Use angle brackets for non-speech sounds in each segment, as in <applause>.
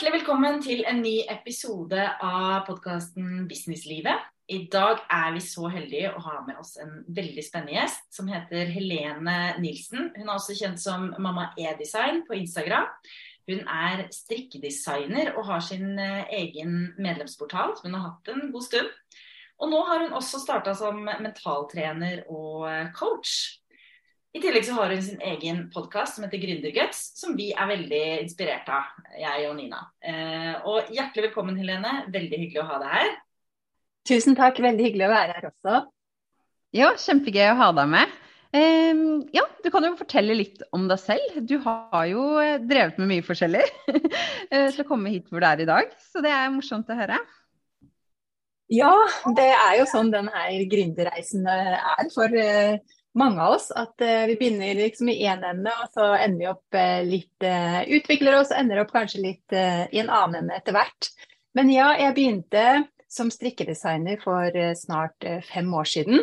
Hjertelig velkommen til en ny episode av podkasten Businesslivet. I dag er vi så heldige å ha med oss en veldig spennende gjest som heter Helene Nilsen. Hun er også kjent som Mamma E-design på Instagram. Hun er strikkedesigner og har sin eh, egen medlemsportal som hun har hatt en god stund. Og nå har hun også starta som mentaltrener og eh, coach. I tillegg så har hun sin egen podkast som heter Gründerguts, som vi er veldig inspirert av, jeg og Nina. Eh, og hjertelig velkommen, Helene. Veldig hyggelig å ha deg her. Tusen takk, veldig hyggelig å være her også. Ja, kjempegøy å ha deg med. Ja, du kan jo fortelle litt om deg selv. Du har jo eh, drevet med mye forskjellig <laughs> eh, til å komme hit hvor du er i dag, så det er morsomt å høre. Ja, det er jo sånn denne gründerreisen er for mange av oss. At uh, vi begynner liksom i én ende, og så ender vi opp uh, litt uh, Utvikler oss ender opp kanskje litt i en annen ende etter hvert. Men ja, jeg begynte som strikkedesigner for snart fem år siden.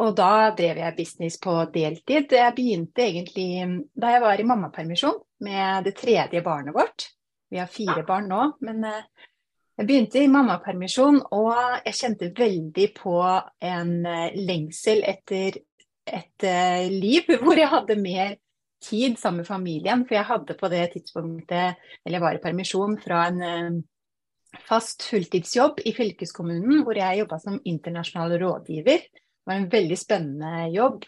Og da drev jeg business på deltid. Jeg begynte egentlig da jeg var i mammapermisjon med det tredje barnet vårt. Vi har fire barn nå, men jeg begynte i mammapermisjon, og jeg kjente veldig på en lengsel etter et uh, liv <laughs> hvor jeg hadde mer tid sammen med familien. For jeg hadde på det tidspunktet, eller var i permisjon fra en uh, fast fulltidsjobb i fylkeskommunen, hvor jeg jobba som internasjonal rådgiver. Det var en veldig spennende jobb.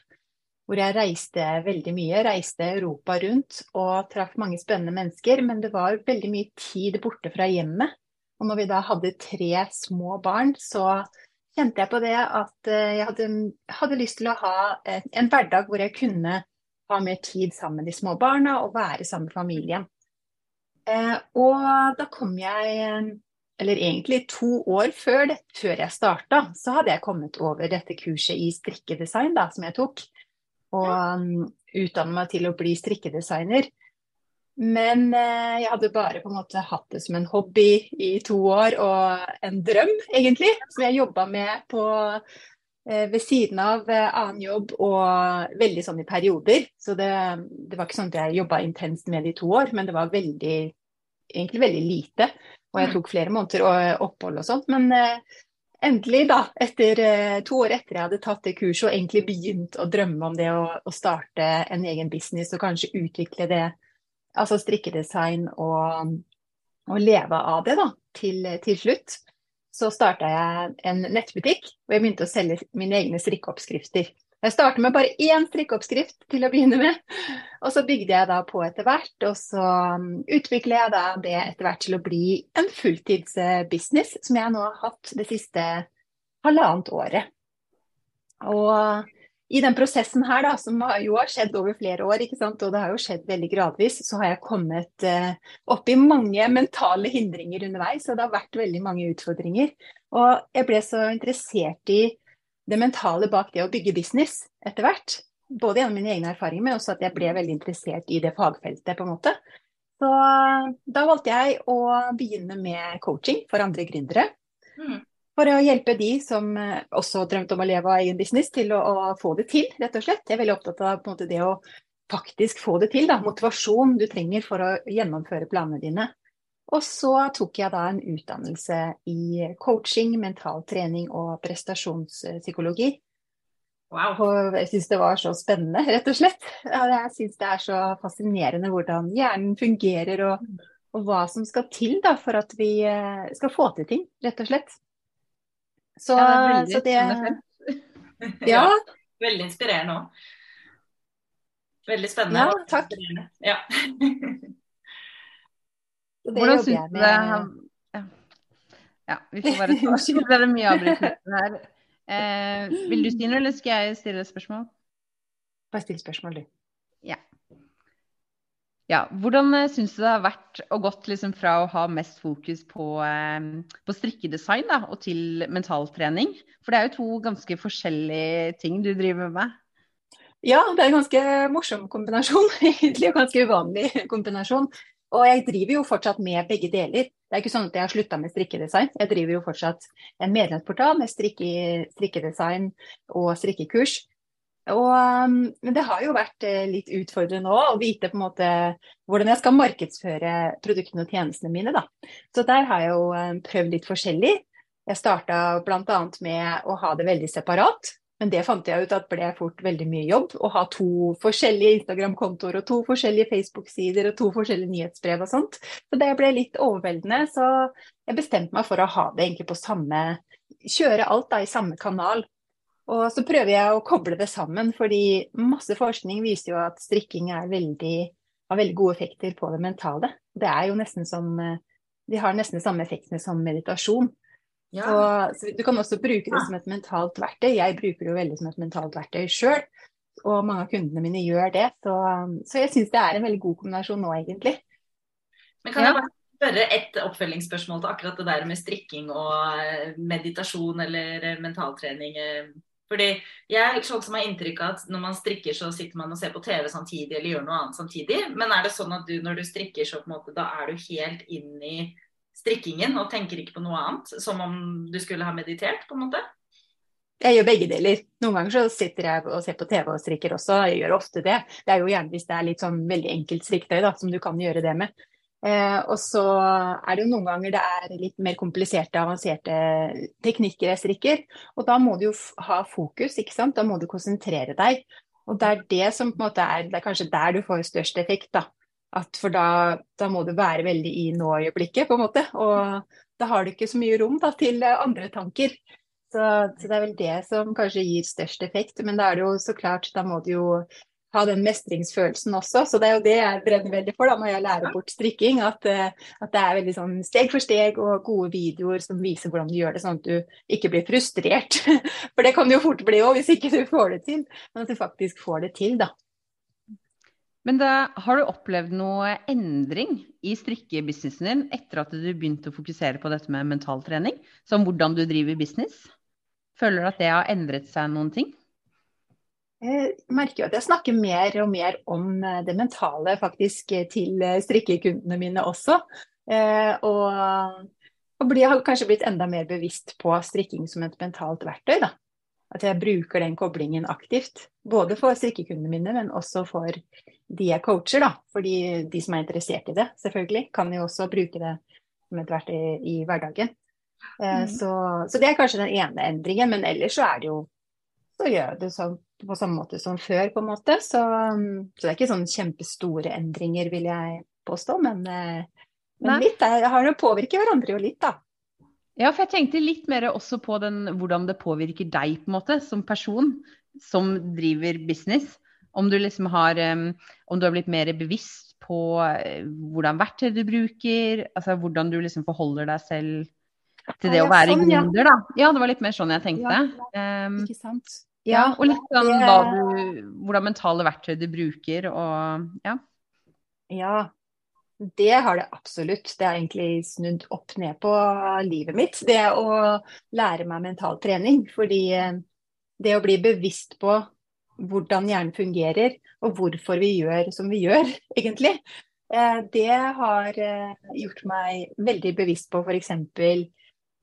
Hvor jeg reiste veldig mye. Reiste Europa rundt og traff mange spennende mennesker. Men det var veldig mye tid borte fra hjemmet. Og når vi da hadde tre små barn, så kjente jeg på det at eh, jeg hadde, hadde, lyst til å ha eh, en hverdag hvor jeg kunne ha mer tid sammen med de små barna og være sammen med familien. Eh, og da kom jeg, eller egentlig to år før, det, før jeg starta, så hadde jeg kommet over dette kurset i strikkedesign da, som jeg tok. Og um, utdannet meg til å bli strikkedesigner. Men eh, jeg hadde bare på en måte hatt det som en hobby i to år, og en drøm, egentlig, som jeg jobba med på, eh, ved siden av eh, annen jobb, og veldig sånn i perioder. Så det, det var ikke sånn at jeg jobba intenst med det i to år, men det var veldig, egentlig veldig lite. Og jeg tok flere måneder og opphold og sånt. Men endelig, da, etter to år etter jeg hadde tatt det kurset og egentlig begynt å drømme om det å, å starte en egen business og kanskje utvikle det altså strikkedesign og, og leve av det da, til, til slutt, så starta jeg en nettbutikk og jeg begynte å selge mine egne strikkeoppskrifter. Jeg startet med bare én strikkeoppskrift til å begynne med, <laughs> og så bygde jeg da på etter hvert. Og så utvikla jeg da det etter hvert til å bli en fulltidsbusiness, som jeg nå har hatt det siste halvannet året. Og i den prosessen her, da, som jo har skjedd over flere år, og det har jo skjedd veldig gradvis, så har jeg kommet eh, opp i mange mentale hindringer underveis. Og det har vært veldig mange utfordringer. Og jeg ble så interessert i det mentale bak det å bygge business etter hvert. Både gjennom mine egne erfaringer, men også at jeg ble veldig interessert i det fagfeltet, på en måte. Så da valgte jeg å begynne med coaching for andre gründere. Mm. For å hjelpe de som eh, også drømte om å leve av egen business, til å, å få det til, rett og slett. Jeg er veldig opptatt av måte, det å faktisk få det til. Da. Motivasjon du trenger for å gjennomføre planene dine. Og så tok jeg da en utdannelse i coaching, mental trening og prestasjonspsykologi. Wow. Og jeg syns det var så spennende, rett og slett. Jeg syns det er så fascinerende hvordan hjernen fungerer, og, og hva som skal til da, for at vi eh, skal få til ting, rett og slett. Så, ja, det så det <laughs> Ja. <laughs> Veldig inspirerende òg. Veldig spennende. Ja, takk. Ja. <laughs> Hvordan syns du det ja. ja, vi får bare ta Det er mye avbrytelser her. Eh, vil du si noe, eller skal jeg stille et spørsmål? Bare still spørsmål, du. Ja. Hvordan eh, syns du det har vært og gått liksom fra å ha mest fokus på, eh, på strikkedesign da, og til mentaltrening? For det er jo to ganske forskjellige ting du driver med. Ja, det er en ganske morsom kombinasjon. <laughs> Egentlig og ganske uvanlig kombinasjon. Og jeg driver jo fortsatt med begge deler. Det er ikke sånn at jeg har slutta med strikkedesign. Jeg driver jo fortsatt en medlemsportal med strikke, strikkedesign og strikkekurs. Og, um, det har jo vært eh, litt utfordrende nå å vite på en måte hvordan jeg skal markedsføre produktene og tjenestene mine. Da. Så der har jeg jo um, prøvd litt forskjellig. Jeg starta bl.a. med å ha det veldig separat. Men det fant jeg ut at ble fort veldig mye jobb. Å ha to forskjellige Instagram-kontoer og to forskjellige Facebook-sider og to forskjellige nyhetsbrev og sånt. Så det ble litt overveldende. Så jeg bestemte meg for å ha det egentlig på samme Kjøre alt da i samme kanal. Og så prøver jeg å koble det sammen, fordi masse forskning viser jo at strikking veldig, har veldig gode effekter på det mentale. Det er jo nesten som De har nesten de samme effektene som meditasjon. Ja. Så, så, du kan også bruke det som et mentalt verktøy. Jeg bruker det jo veldig som et mentalt verktøy sjøl. Og mange av kundene mine gjør det. Så, så jeg syns det er en veldig god kombinasjon nå, egentlig. Men kan ja. jeg bare spørre et oppfølgingsspørsmål til akkurat det der med strikking og eh, meditasjon eller eh, mentaltrening? Fordi jeg er sånn som har inntrykk av at når man strikker, så sitter man og ser på TV samtidig eller gjør noe annet samtidig. Men er det sånn at du når du strikker, så på en måte da er du helt inn i strikkingen og tenker ikke på noe annet, som om du skulle ha meditert, på en måte? Jeg gjør begge deler. Noen ganger så sitter jeg og ser på TV og strikker også. Jeg gjør ofte det. Det er jo gjerne hvis det er litt sånn veldig enkelt strikketøy da, som du kan gjøre det med. Eh, og så er det jo noen ganger det er litt mer kompliserte, avanserte teknikker jeg strikker. Og da må du jo ha fokus, ikke sant. Da må du konsentrere deg. Og det er det som på en måte er, det er kanskje der du får størst effekt, da. At for da, da, må du være veldig i nå-øyeblikket, på en måte. Og da har du ikke så mye rom da, til andre tanker. Så, så, det er vel det som kanskje gir størst effekt. Men da er det jo så klart, da må du jo ha den mestringsfølelsen også. Så det er jo det jeg brenner veldig for da, når jeg lærer bort strikking. At, eh, at, det er veldig sånn steg for steg og gode videoer som viser hvordan du gjør det, sånn at du ikke blir frustrert. <laughs> For det kan du jo fort bli òg hvis ikke du får det til. Men at du faktisk får det til, da. Men da, har du opplevd noe endring i strikkebusinessen din etter at du begynte å fokusere på dette med mental trening? Som hvordan du driver business? Føler du at det har endret seg noen ting? Jeg merker jo at jeg snakker mer og mer om eh, det mentale faktisk til eh, strikkekundene mine også. Og, og, blir, har kanskje blitt enda mer bevisst på strikking som et mentalt verktøy. Da. At jeg bruker den koblingen aktivt. Både for strikkekundene mine, men også for de jeg coacher. da. Fordi de som er interessert i det, selvfølgelig, kan jo også bruke det som et verktøy i hverdagen. Eh, mm. Så, så, det er kanskje den ene endringen. Men ellers så er det jo Så gjør det så, på samme måte som før, på en måte. Så, så, det er ikke sånn kjempestore endringer, vil jeg påstå. Men, eh, men litt. Jeg har jo påvirket hverandre jo litt, da. Ja, for jeg tenkte litt mer også på den, hvordan det påvirker deg på en måte, som person som driver business. Om du liksom har Om du har blitt mer bevisst på eh, hvordan verktøy du bruker, altså hvordan du liksom forholder deg selv til det å være sånn, gründer, da. Ja, det var litt mer sånn jeg tenkte. Ja, ikke sant. Ja, og litt sånn du, hvordan mentale verktøy du bruker og ja. Ja, det har det absolutt. Det har egentlig snudd opp ned på livet mitt. Det å lære meg mental trening. Fordi eh, det å bli bevisst på hvordan hjernen fungerer, og hvorfor vi gjør som vi gjør, <laughs> egentlig, eh, det har eh, gjort meg veldig bevisst på f.eks.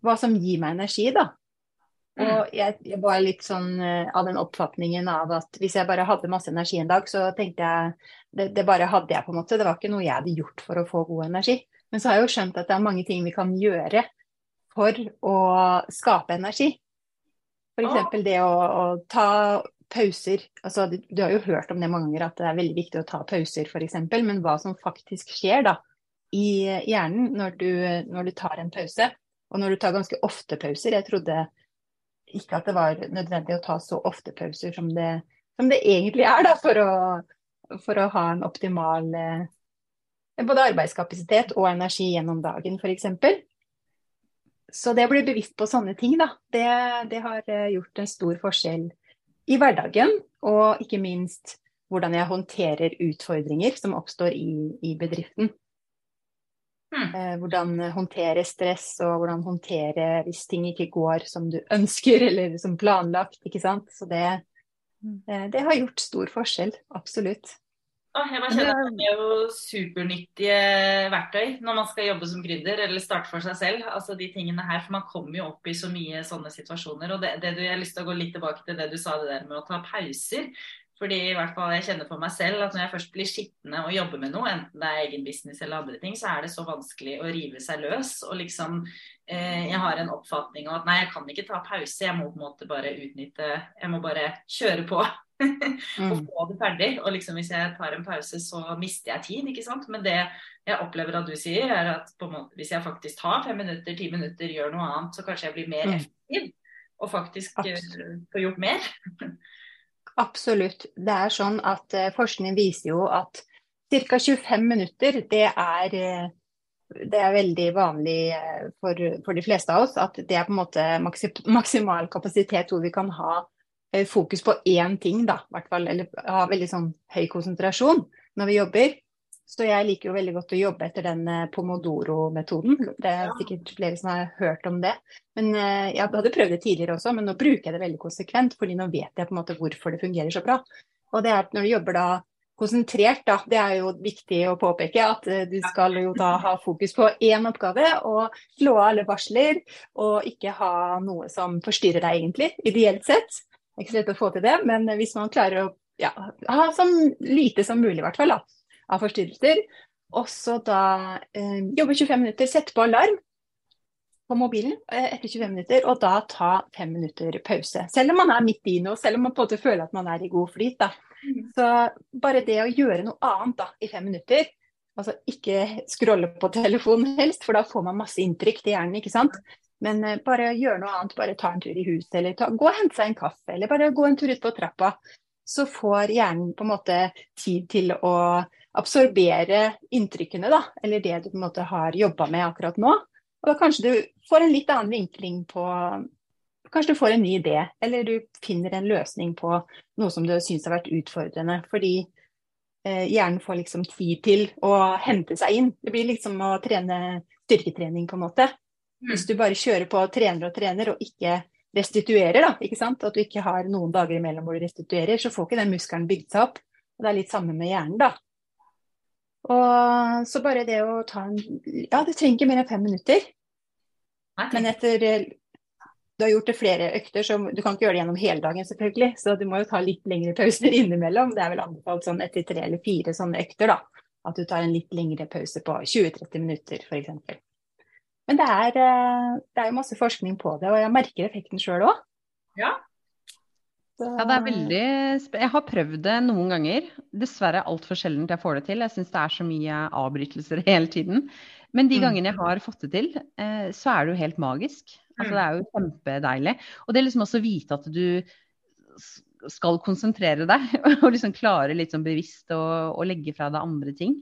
hva som gir meg energi, da. Mm. Og jeg, jeg, var litt sånn uh, av den oppfatningen av at hvis jeg bare hadde masse energi en dag, så tenkte jeg det, det, bare hadde jeg på en måte. Det var ikke noe jeg hadde gjort for å få god energi. Men så har jeg jo skjønt at det er mange ting vi kan gjøre for å skape energi. F.eks. det å, å, ta pauser. Altså, du, du, har jo hørt om det mange ganger at det er veldig viktig å ta pauser f.eks. Men hva som faktisk skjer da i hjernen når du, når du tar en pause, og når du tar ganske ofte pauser. Jeg trodde ikke at det var nødvendig å ta så ofte pauser som det, som det egentlig er, da, for å, for å ha en optimal eh, både arbeidskapasitet og energi gjennom dagen, f.eks. Så det å bli bevisst på sånne ting, da, det, det, har eh, gjort en stor forskjell i hverdagen. Og ikke minst hvordan jeg håndterer utfordringer som oppstår i, i bedriften. Mm. Hvordan håndtere stress, og hvordan håndtere hvis ting ikke går som du ønsker, <laughs> eller som planlagt. ikke sant? Så det, mm. eh, det har gjort stor forskjell, absolutt. Åh, jeg bare kjenner at Det er jo supernyttige verktøy når man skal jobbe som gründer eller starte for seg selv. altså de tingene her, for Man kommer jo opp i så mye sånne situasjoner. og det, det du, Jeg har lyst til å gå litt tilbake til det du sa det der med å ta pauser. Fordi i hvert fall jeg kjenner for meg selv at når jeg først blir sittende og jobber med noe, enten det er egen business eller andre ting, så er det så vanskelig å rive seg løs. Og liksom eh, Jeg har en oppfatning av at nei, jeg kan ikke ta pause, jeg må på en måte bare utnytte Jeg må bare kjøre på. <laughs> og mm. få det ferdig. Og liksom hvis jeg tar en pause, så mister jeg tid, ikke sant. Men det jeg opplever at du sier, er at på måte, hvis jeg faktisk tar fem minutter, ti minutter, gjør noe annet, så kanskje jeg blir mer mm. effektiv. Og faktisk uh, får gjort mer. <laughs> Absolutt. Det er sånn at uh, forskning viser jo at ca. 25 minutter, det er, uh, det er veldig vanlig uh, for, for, de fleste av oss. At det er på en måte maksimal kapasitet hvor vi kan ha fokus på én ting, da, hvert fall. Eller ha veldig sånn høy konsentrasjon når vi jobber. Så jeg liker jo veldig godt å jobbe etter den eh, pomodoro-metoden. Det er sikkert flere som har hørt om det. Men eh, Jeg hadde prøvd det tidligere også, men nå bruker jeg det veldig konsekvent. fordi nå vet jeg på en måte hvorfor det fungerer så bra. Og det er at når du jobber da konsentrert, da, det er jo viktig å påpeke at eh, du skal jo da ha fokus på én oppgave og slå av alle varsler. Og ikke ha noe som forstyrrer deg egentlig, ideelt sett. Det er ikke så lett å få til det, men hvis man klarer å ja, ha så lite som mulig, i hvert fall. da av forstyrrelser. Og så da eh, jobbe 25 minutter, sette på alarm på mobilen eh, etter 25 minutter, og da ta fem minutter pause. Selv om man er midt i noe, selv om man på en måte føler at man er i god flyt. da. Mm. Så bare det å gjøre noe annet da, i fem minutter, altså ikke scrolle på telefonen helst, for da får man masse inntrykk til hjernen, ikke sant. Men eh, bare gjøre noe annet, bare ta en tur i huset, eller ta, gå og hente seg en kaffe, eller bare gå en tur ut på trappa. Så får hjernen på en måte tid til å absorbere inntrykkene, da, eller det du på en måte har jobba med akkurat nå. Og da kanskje du får en litt annen vinkling på Kanskje du får en ny idé, eller du finner en løsning på noe som du syns har vært utfordrende. Fordi eh, hjernen får liksom tid til å hente seg inn. Det blir liksom å trene styrketrening, på en måte. Mm. Hvis du bare kjører på og trener og trener, og ikke restituerer, da, ikke sant? at du ikke har noen dager imellom hvor du restituerer, så får ikke den muskelen bygd seg opp. Og Det er litt samme med hjernen, da. Og så bare det å ta en Ja, det trenger ikke mer enn fem minutter. Men etter du har gjort det flere økter, så du kan ikke gjøre det gjennom hele dagen, selvfølgelig. Så du må jo ta litt lengre pauser <laughs> innimellom. Det er vel anbefalt sånn etter tre eller fire sånne økter, da. At du tar en litt lengre pause på 20-30 minutter, f.eks. Men det er, eh, det er jo masse forskning på det, og jeg merker effekten sjøl òg. Ja, ja, det er veldig Jeg har prøvd det noen ganger. Dessverre altfor sjelden jeg får det til. Jeg syns det er så mye avbrytelser <laughs> hele tiden. Men de mm. gangene jeg har fått det til, eh, så er det jo helt magisk. Altså, det er jo kjempedeilig. Og det er liksom også å vite at du skal konsentrere deg, <laughs> og liksom klare litt sånn bevisst å, å legge fra deg andre ting.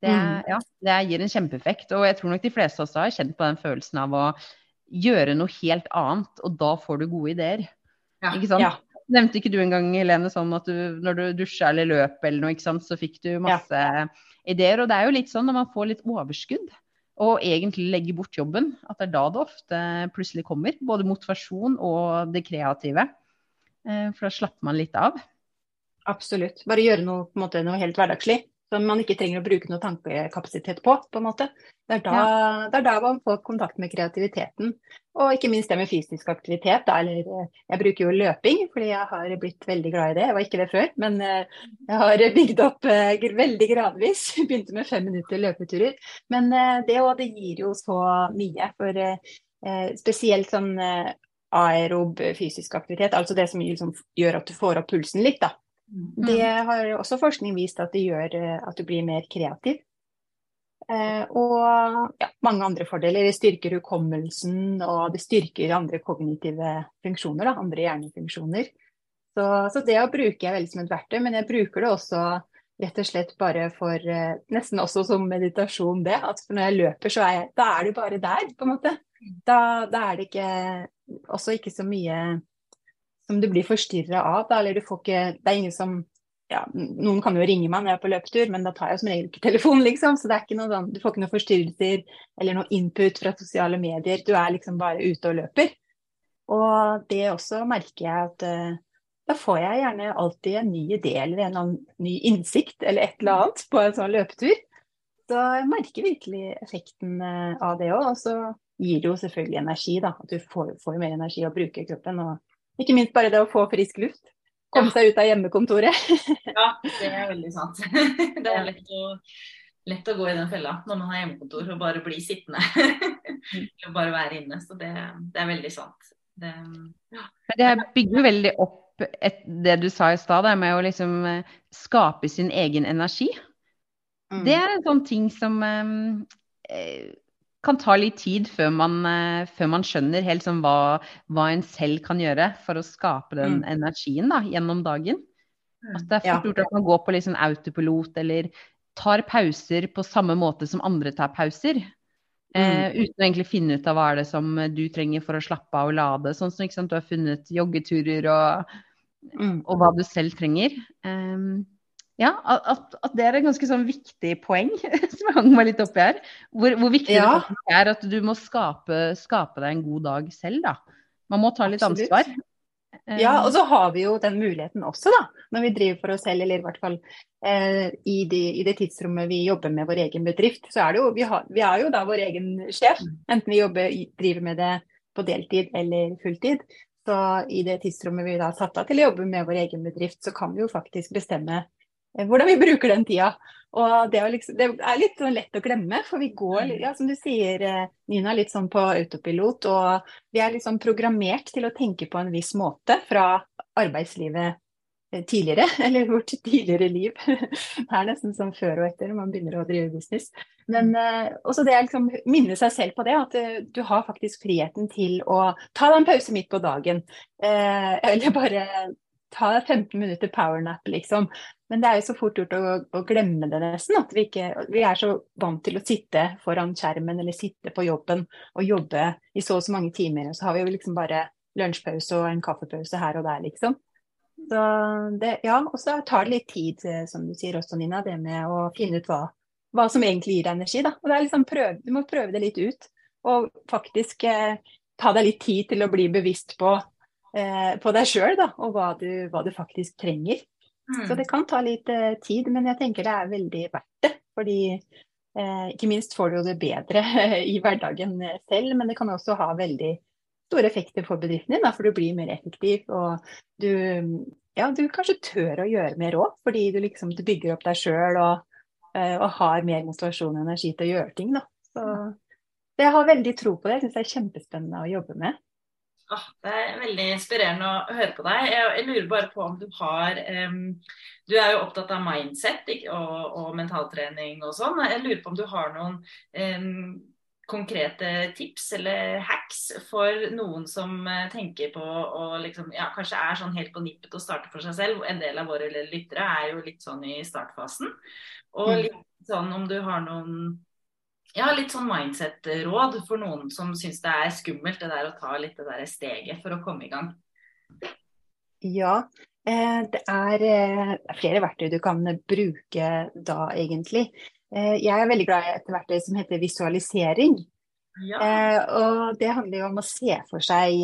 Det, mm. ja, det gir en kjempeeffekt. Og jeg tror nok de fleste også har kjent på den følelsen av å gjøre noe helt annet, og da får du gode ideer. Ja. Ikke sant? Ja. Nevnte ikke du en gang, Helene, sånn at du, når du dusja eller løp eller noe, ikke sant, så fikk du masse ja. ideer. Og det er jo litt sånn når man får litt overskudd og egentlig legger bort jobben, at det er da det ofte plutselig kommer. Både motivasjon og det kreative. Eh, for da slapper man litt av. Absolutt. Bare gjøre noe, måte, noe helt hverdagslig som man ikke trenger å bruke noe tankekapasitet på. på en måte. Det er, da, ja. det er da man får kontakt med kreativiteten. Og ikke minst det med fysisk aktivitet. Da, eller, eh, jeg bruker jo løping, fordi jeg har blitt veldig glad i det. Jeg var ikke det før, men eh, jeg har bygd opp eh, veldig gradvis. <laughs> Begynte med fem minutter løpeturer. Men det òg, det gir jo så mye. For spesielt sånn aerob fysisk aktivitet, altså det som liksom gjør at du får opp pulsen litt, da. Mm. Det har også forskning vist at det gjør eh, at du blir mer kreativ. Eh, og ja, mange andre fordeler. Det styrker hukommelsen, og det styrker andre kognitive funksjoner. Da, andre hjernefunksjoner. Så, så, det å bruke jeg veldig som et verktøy, men jeg bruker det også rett og slett bare for eh, Nesten også som meditasjon, det. At når jeg løper, så er jeg Da er du bare der, på en måte. Da, da er det ikke også ikke så mye som du blir forstyrra av. Da, eller du får ikke Det er ingen som ja, Noen kan jo ringe meg når jeg er på løpetur, men da tar jeg som regel ikke telefonen, liksom. Så det er ikke noe sånn, du får ikke noen forstyrrelser eller noe input fra sosiale medier. Du er liksom bare ute og løper. Og det også merker jeg at uh, da får jeg gjerne alltid en ny idé eller en ny innsikt eller et eller annet på en sånn løpetur. Så jeg merker virkelig effekten eh, av det òg. Og så gir det jo selvfølgelig energi, da. At du får, får mer energi å bruke kroppen. Og ikke minst bare det å få frisk luft. Komme seg ut av hjemmekontoret. <laughs> ja, det er veldig sant. <laughs> Det er lett å, lett å gå i den fella når man har hjemmekontor og bare bli sittende. <laughs> Eller bare være inne. Så det, det er veldig sant. Det, ja. det bygger veldig opp et, det du sa i stad, med å liksom eh, skape sin egen energi. Mm. Det er en sånn ting som eh, kan ta litt tid før man, eh, før man skjønner helt sånn hva, hva, en selv kan gjøre for å skape den mm. energien da, gjennom dagen. Mm. At det er fort gjort at man går på sånn autopilot eller tar pauser på samme måte som andre tar pauser. Eh, mm. uten å egentlig finne ut av hva er det som du trenger for å slappe av og lade. Sånn som sant, du har funnet joggeturer og, mm. og, hva du selv trenger. Um, ja, at, at, det er et ganske sånn viktig poeng <laughs> som jeg hang meg litt oppi her. Hvor, hvor viktig ja. det er at du må skape, skape, deg en god dag selv, da. Man må ta litt Absolutt. ansvar. Ja, og så har vi jo den muligheten også, da. Når vi driver for oss selv, eller i hvert fall eh, i, de, i, det tidsrommet vi jobber med vår egen bedrift, så er det jo Vi, har, vi er jo da vår egen sjef. Mm. Enten vi jobber, driver med det på deltid eller fulltid. Så i det tidsrommet vi da har satt av til å jobbe med vår egen bedrift, så kan vi jo faktisk bestemme Eh, hvordan vi bruker den tida. Og det, liksom, det, er litt sånn lett å glemme, for vi går, mm. ja, som du sier, eh, Nina, litt sånn på autopilot. Og vi er liksom programmert til å tenke på en viss måte fra arbeidslivet eh, tidligere, <laughs> eller vårt tidligere liv. <laughs> Det er nesten som før og etter når man begynner å drive business. Men også det å liksom minne seg selv på det, at du har faktisk friheten til å ta deg en pause midt på dagen. <laughs> eller bare ta deg 15 minutter powernap, liksom. Men det er jo så fort gjort å, å glemme det nesten. At vi, ikke, vi er så vant til å sitte foran skjermen eller sitte på jobben og jobbe i så og så mange timer. Og så har vi jo liksom bare lunsjpause og en kaffepause her og der, liksom. Så det, ja, og så tar det litt tid, eh, som du sier også, Nina, det med å finne ut hva, hva som egentlig gir deg energi. Da. Og det er liksom prøv, du må prøve det litt ut. Og faktisk eh, ta deg litt tid til å bli bevisst på, eh, på deg sjøl, og hva du, hva du faktisk trenger. Mm. Så det kan ta litt eh, tid, men jeg tenker det er veldig verdt det. Fordi eh, ikke minst får du jo det bedre <laughs> i hverdagen selv, men det kan også ha veldig store effekter for bedriften din, da, for du blir mer effektiv. Og du, ja, du kanskje tør å gjøre mer òg, fordi du liksom du bygger opp deg sjøl og, eh, og, har mer motivasjon og energi til å gjøre ting. Da. Så jeg har veldig tro på det. Jeg syns det er kjempespennende å jobbe med. Ah, det er veldig inspirerende å høre på deg. Jeg, jeg lurer bare på om du har um, Du er jo opptatt av mindset ikke, og, og, mentaltrening og sånn. Jeg lurer på om du har noen um, konkrete tips eller hacks for noen som uh, tenker på å liksom, ja, kanskje er sånn helt på nippet å starte for seg selv. En del av våre lyttere er jo litt sånn i startfasen. Og mm. litt sånn om du har noen ja, litt sånn mindset-råd for noen som syns det er skummelt det der å ta litt det der steget for å komme i gang? Ja, eh, det er eh, flere verktøy du kan bruke da, egentlig. Eh, jeg er veldig glad i et verktøy som heter visualisering. Ja. Og det handler jo om å se for seg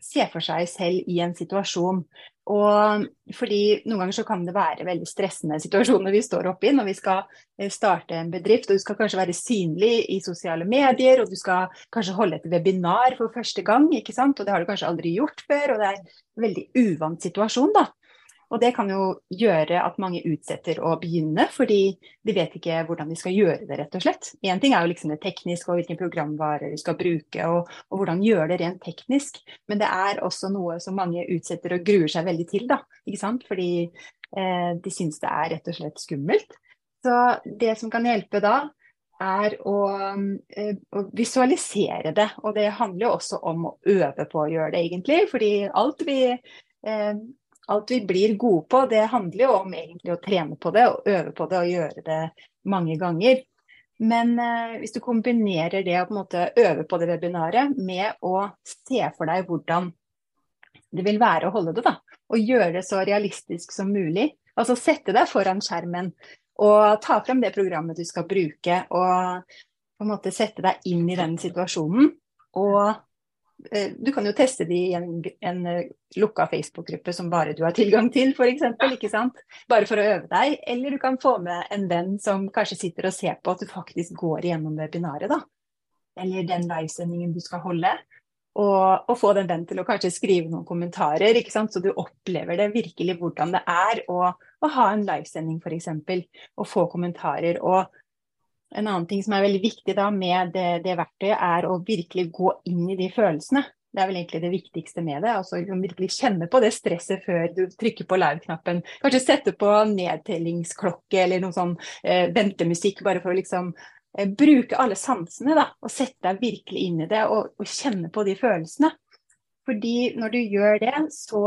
se for seg selv i en situasjon. Og fordi Noen ganger så kan det være veldig stressende situasjoner vi står oppe i når vi skal eh, starte en bedrift. og Du skal kanskje være synlig i sosiale medier, og du skal kanskje holde et webinar for første gang. ikke sant? Og Det har du kanskje aldri gjort før, og det er en veldig uvant situasjon. da. Og det kan jo gjøre at mange utsetter å begynne, fordi de vet ikke hvordan de skal gjøre det, rett og slett. Én ting er jo liksom det tekniske og hvilken programvare de skal bruke, og, og, hvordan gjøre det rent teknisk. Men det er også noe som mange utsetter og gruer seg veldig til, da. Ikke sant? Fordi eh, de syns det er rett og slett skummelt. Så det som kan hjelpe da, er å, eh, å, visualisere det. Og det handler jo også om å øve på å gjøre det, egentlig. Fordi alt vi eh, alt vi blir gode på, det handler jo om egentlig å trene på det og øve på det og gjøre det mange ganger. Men eh, hvis du kombinerer det å på en måte øve på det webinaret med å se for deg hvordan det vil være å holde det, da. Og gjøre det så realistisk som mulig. Altså sette deg foran skjermen og ta frem det programmet du skal bruke, og på en måte sette deg inn i den situasjonen. Og du kan jo teste de i en, en eh, lukka Facebook-gruppe som bare du har tilgang til, f.eks. Ikke sant? Bare for å øve deg. Eller du kan få med en venn som kanskje sitter og ser på at du faktisk går gjennom webinaret, da. Eller den livesendingen du skal holde. Og, og, få den vennen til å kanskje skrive noen kommentarer, ikke sant? så du opplever det virkelig hvordan det er å, å ha en livesending f.eks. Og få kommentarer. Og en annen ting som er veldig viktig da med det, det, verktøyet, er å virkelig gå inn i de følelsene. Det er vel egentlig det viktigste med det. altså Virkelig kjenne på det stresset før du trykker på live-knappen. Kanskje sette på nedtellingsklokke eller noe sånn eh, ventemusikk, bare for å liksom Eh, bruke alle sansene da, og sette deg virkelig inn i det og, og, kjenne på de følelsene. Fordi når du gjør det, så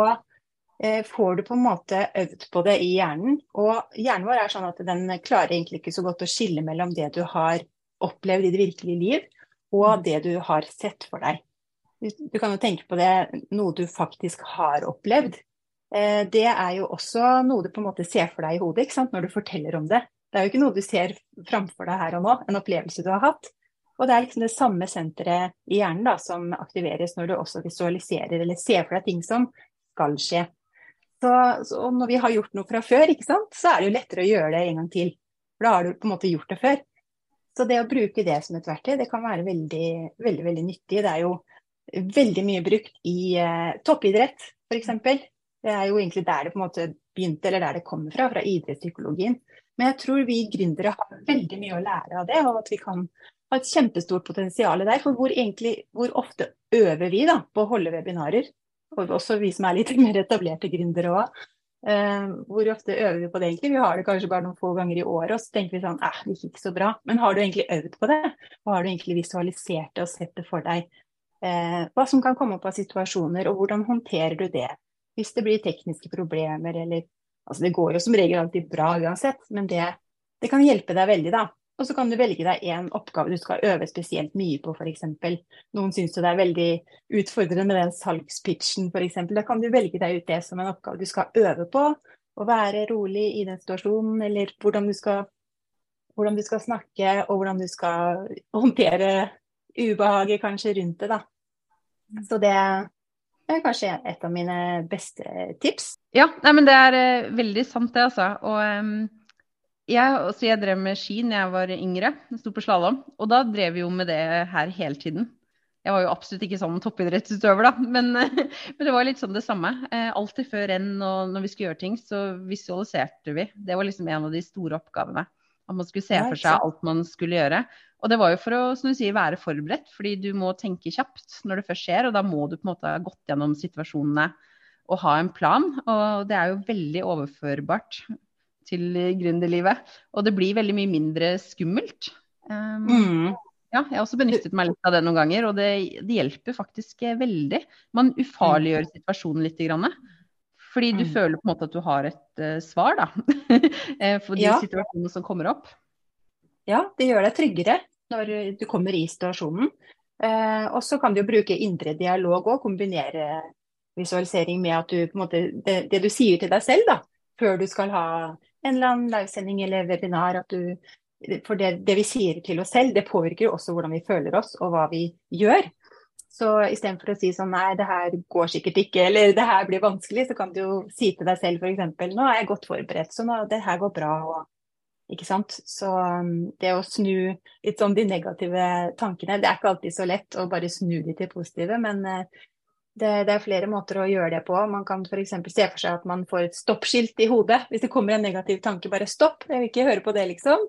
får du på en måte øvd på det i hjernen. Og hjernen vår er sånn at den klarer egentlig ikke så godt å skille mellom det du har opplevd i det virkelige liv, og det du har sett for deg. Du kan jo tenke på det, noe du faktisk har opplevd. Eh, det er jo også noe du på en måte ser for deg i hodet når du forteller om det. Det er jo ikke noe du ser framfor deg her og nå, en opplevelse du har hatt. Og det er liksom det samme senteret i hjernen da, som aktiveres når du også visualiserer eller ser for deg ting som skal skje. Så, så når vi har gjort noe fra før, så er det jo lettere å gjøre det en gang til. For da har du på en måte gjort det før. Så det å bruke det som et verktøy, det kan være veldig, veldig, veldig nyttig. Det er jo veldig mye brukt i eh, toppidrett, f.eks. Det er jo egentlig der det på en måte begynte, eller der det kommer fra, fra idrettspsykologien. Men jeg tror vi gründere har veldig mye å lære av det, og at vi kan ha et kjempestort potensial der. For hvor, egentlig, hvor ofte øver vi da, på å holde webinarer? Og også vi som er litt <laughs> mer etablerte gründere òg. Uh, hvor ofte øver vi på det egentlig? Vi har det kanskje bare noen få ganger i året, og så tenker vi sånn eh, det gikk ikke så bra. Men har du egentlig øvd på det? Og har du egentlig visualisert det og sett det for deg? Uh, hva som kan komme opp av situasjoner, og hvordan håndterer du det? Hvis det blir tekniske problemer eller Altså det går jo som regel alltid bra uansett, men det, det kan hjelpe deg veldig, da. Og så kan du velge deg en oppgave du skal øve spesielt mye på, f.eks. Noen syns det er veldig utfordrende med den salgspitchen, f.eks. Da kan du velge deg ut det som en oppgave du skal øve på. Å være rolig i den situasjonen, eller hvordan du skal, hvordan du skal snakke, og hvordan du skal håndtere ubehaget kanskje rundt det, da. Så det, det er kanskje et av mine beste tips. Ja, nei, men det er uh, veldig sant det, altså. Og um, jeg, også, jeg, drev med ski da jeg var yngre, sto på slalåm. Og da drev vi jo med det her hele tiden. Jeg var jo absolutt ikke sånn toppidrettsutøver, da, <laughs> men, men, det var litt sånn det samme. Uh, alltid før renn og når vi skulle gjøre ting, så visualiserte vi. Det var liksom en av de store oppgavene. At man skulle se for seg alt man skulle gjøre. Og det var jo for å som du sier, være forberedt, fordi du må tenke kjapt når det først skjer. Og da må du på en måte ha gått gjennom situasjonene og ha en plan. Og det er jo veldig overførbart til gründerlivet. Og det blir veldig mye mindre skummelt. Um, mm. Ja, jeg har også benyttet meg litt av det noen ganger, og det, det hjelper faktisk veldig. Man ufarliggjør situasjonen litt. Grann, fordi du mm. føler på en måte at du har et uh, svar da, <laughs> eh, for de ja. situasjonene som kommer opp. Ja, det gjør deg tryggere når du kommer i situasjonen. Eh, og så kan du bruke indre dialog og kombinere visualisering med at du på en måte det, det, du sier til deg selv da, før du skal ha en eller annen livesending eller webinar. at du For det, det vi sier til oss selv, det påvirker jo også hvordan vi føler oss og hva vi gjør. Så istedenfor å si sånn nei, det her går sikkert ikke, eller det her blir vanskelig, så kan du jo si til deg selv f.eks. nå er jeg godt forberedt, så nå, det her går bra. og ikke sant? Så um, det å snu litt sånn de negative tankene, det er ikke alltid så lett å bare snu de til positive, men eh, det, det er flere måter å gjøre det på. Man kan f.eks. se for seg at man får et stoppskilt i hodet. Hvis det kommer en negativ tanke, bare stopp, jeg vil ikke høre på det, liksom.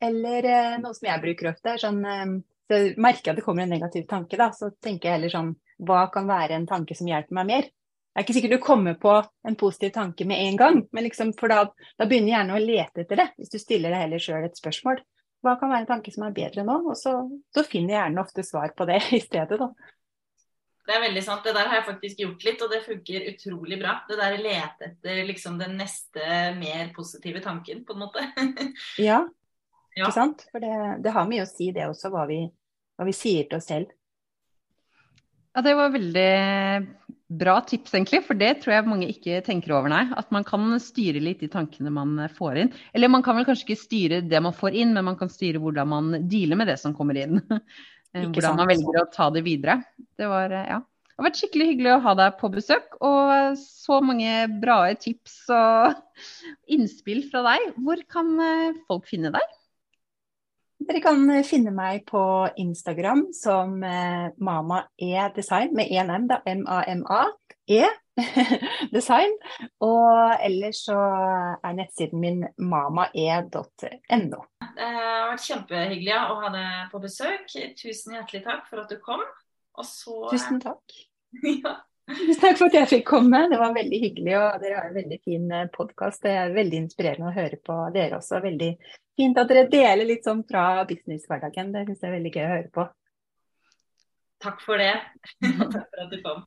Eller eh, noe som jeg bruker ofte, er sånn eh, så merker jeg at det kommer en negativ tanke, da, så tenker jeg heller sånn Hva kan være en tanke som hjelper meg mer? Det er ikke sikkert du kommer på en positiv tanke med en gang, men liksom, for da, da begynner hjernen å lete etter det. Hvis du stiller deg heller sjøl et spørsmål. Hva kan være en tanke som er bedre nå? Og så, så finner hjernen ofte svar på det <laughs> i stedet, da. Det er veldig sant. Det der har jeg faktisk gjort litt, og det funker utrolig bra. Det der å lete etter liksom den neste mer positive tanken, på en måte. <laughs> ja, ikke sant. For det, det, har mye å si det også, hva vi, hva vi sier til oss selv. Ja, det var veldig bra tips, egentlig. For det tror jeg mange ikke tenker over, nei. At man kan styre litt de tankene man får inn. Eller man kan vel kanskje ikke styre det man får inn, men man kan styre hvordan man dealer med det som kommer inn. <laughs> eh, hvordan man velger å ta det videre. Det var, ja. det har vært skikkelig hyggelig å ha deg på besøk, og så mange bra tips og <laughs> innspill fra deg. Hvor kan folk finne deg? Dere kan finne meg på Instagram som Mama E Design med én M, da. M-A-M-A. <laughs> Design. Og ellers så er nettsiden min mamae.no. Det har vært kjempehyggelig å ha deg på besøk. Tusen hjertelig takk for at du kom. Så... Tusen takk. <laughs> ja. Takk for at jeg fikk komme. Det var veldig hyggelig. Og dere har en veldig fin eh, podkast. Det er veldig inspirerende å høre på dere også. Veldig fint at dere deler litt sånn fra businesshverdagen. Det syns jeg er veldig gøy å høre på. Takk for det. <laughs> takk for at du kom.